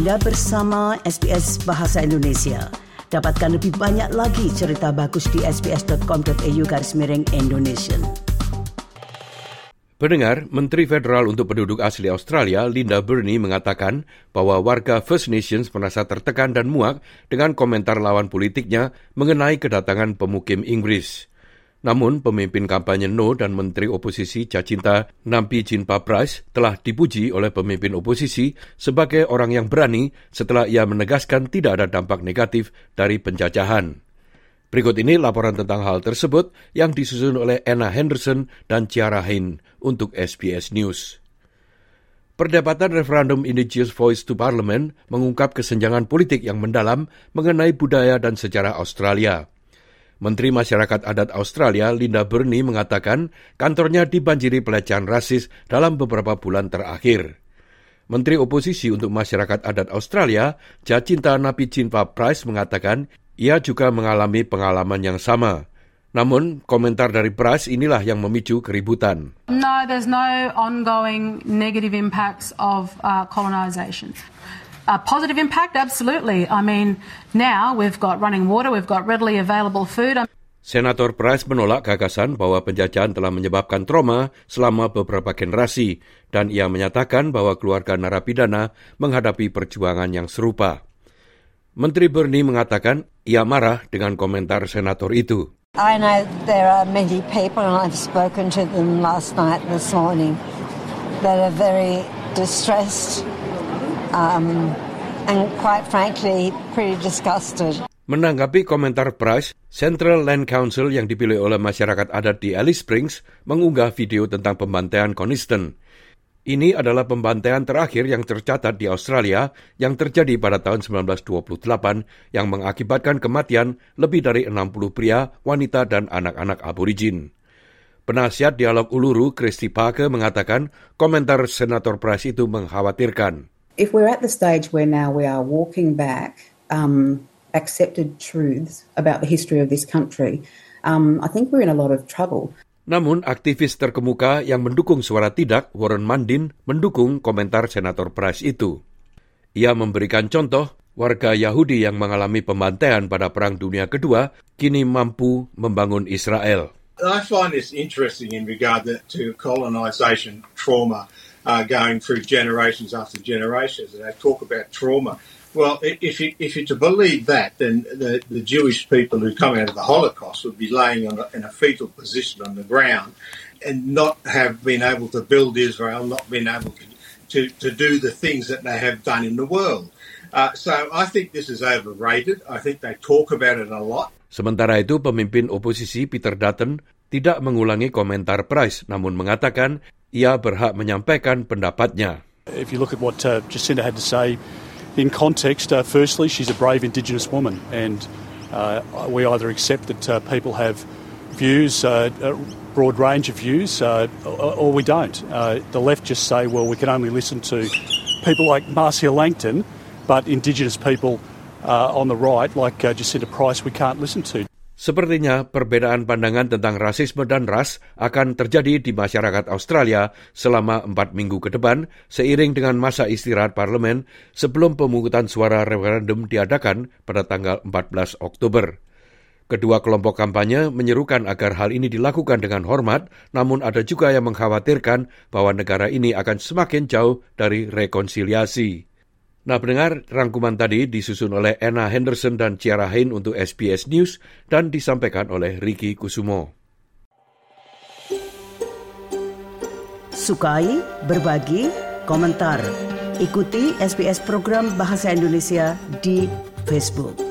Anda bersama SBS Bahasa Indonesia. Dapatkan lebih banyak lagi cerita bagus di sbs.com.au garis miring Indonesia. Pendengar, Menteri Federal untuk Penduduk Asli Australia, Linda Burney, mengatakan bahwa warga First Nations merasa tertekan dan muak dengan komentar lawan politiknya mengenai kedatangan pemukim Inggris. Namun, pemimpin kampanye No dan Menteri Oposisi Cacinta Nampi Jinpa Price telah dipuji oleh pemimpin oposisi sebagai orang yang berani setelah ia menegaskan tidak ada dampak negatif dari penjajahan. Berikut ini laporan tentang hal tersebut yang disusun oleh Anna Henderson dan Ciara Hain untuk SBS News. Perdebatan referendum Indigenous Voice to Parliament mengungkap kesenjangan politik yang mendalam mengenai budaya dan sejarah Australia. Menteri Masyarakat Adat Australia Linda Burney mengatakan kantornya dibanjiri pelecehan rasis dalam beberapa bulan terakhir. Menteri Oposisi untuk Masyarakat Adat Australia, Jacinta Napijinpa Price mengatakan ia juga mengalami pengalaman yang sama. Namun, komentar dari Price inilah yang memicu keributan. No, there's no ongoing negative impacts of uh, colonization. A positive impact, absolutely. I mean, now we've got running water, we've got readily available food. Senator Price menolak gagasan bahwa penjajahan telah menyebabkan trauma selama beberapa generasi dan ia menyatakan bahwa keluarga narapidana menghadapi perjuangan yang serupa. Menteri Bernie mengatakan ia marah dengan komentar senator itu. I know there are many people, and I've spoken to them last night this morning, that are very distressed um, and quite frankly pretty disgusted. Menanggapi komentar Price, Central Land Council yang dipilih oleh masyarakat adat di Alice Springs mengunggah video tentang pembantaian Coniston. Ini adalah pembantaian terakhir yang tercatat di Australia yang terjadi pada tahun 1928 yang mengakibatkan kematian lebih dari 60 pria, wanita, dan anak-anak aborigin. Penasihat dialog Uluru, Christy Parker, mengatakan komentar Senator Price itu mengkhawatirkan. If we're at the stage where now we are walking back um, accepted truths about the history of this country, um, I think we're in a lot of trouble. Namun, aktivis terkemuka yang mendukung suara tidak, Warren Mundin, mendukung komentar Senator Price itu. Ia memberikan contoh warga Yahudi yang mengalami pembantaian pada Perang Dunia Kedua kini mampu membangun Israel. I find this interesting in regard to colonization trauma. Uh, going through generations after generations, and they talk about trauma. Well, if you, if you're to believe that, then the, the Jewish people who come out of the Holocaust would be laying a, in a fetal position on the ground and not have been able to build Israel, not been able to, to, to do the things that they have done in the world. Uh, so I think this is overrated. I think they talk about it a lot. Sementara itu, pemimpin oposisi Peter Dutton tidak mengulangi komentar Price, namun mengatakan ia berhak menyampaikan pendapatnya. If you look at what uh, Jacinda had to say in context, uh, firstly, she's a brave Indigenous woman, and uh, we either accept that uh, people have views, uh, a broad range of views, uh, or we don't. the left just say, well, we can only listen to people like Marcia Langton, but Indigenous people on the right, like Jacinda Price, we can't listen to. Sepertinya perbedaan pandangan tentang rasisme dan ras akan terjadi di masyarakat Australia selama empat minggu ke depan seiring dengan masa istirahat parlemen sebelum pemungutan suara referendum diadakan pada tanggal 14 Oktober. Kedua kelompok kampanye menyerukan agar hal ini dilakukan dengan hormat, namun ada juga yang mengkhawatirkan bahwa negara ini akan semakin jauh dari rekonsiliasi. Nah, pendengar, rangkuman tadi disusun oleh Anna Henderson dan Ciara Hain untuk SBS News dan disampaikan oleh Ricky Kusumo. Sukai, berbagi, komentar. Ikuti SBS program Bahasa Indonesia di Facebook.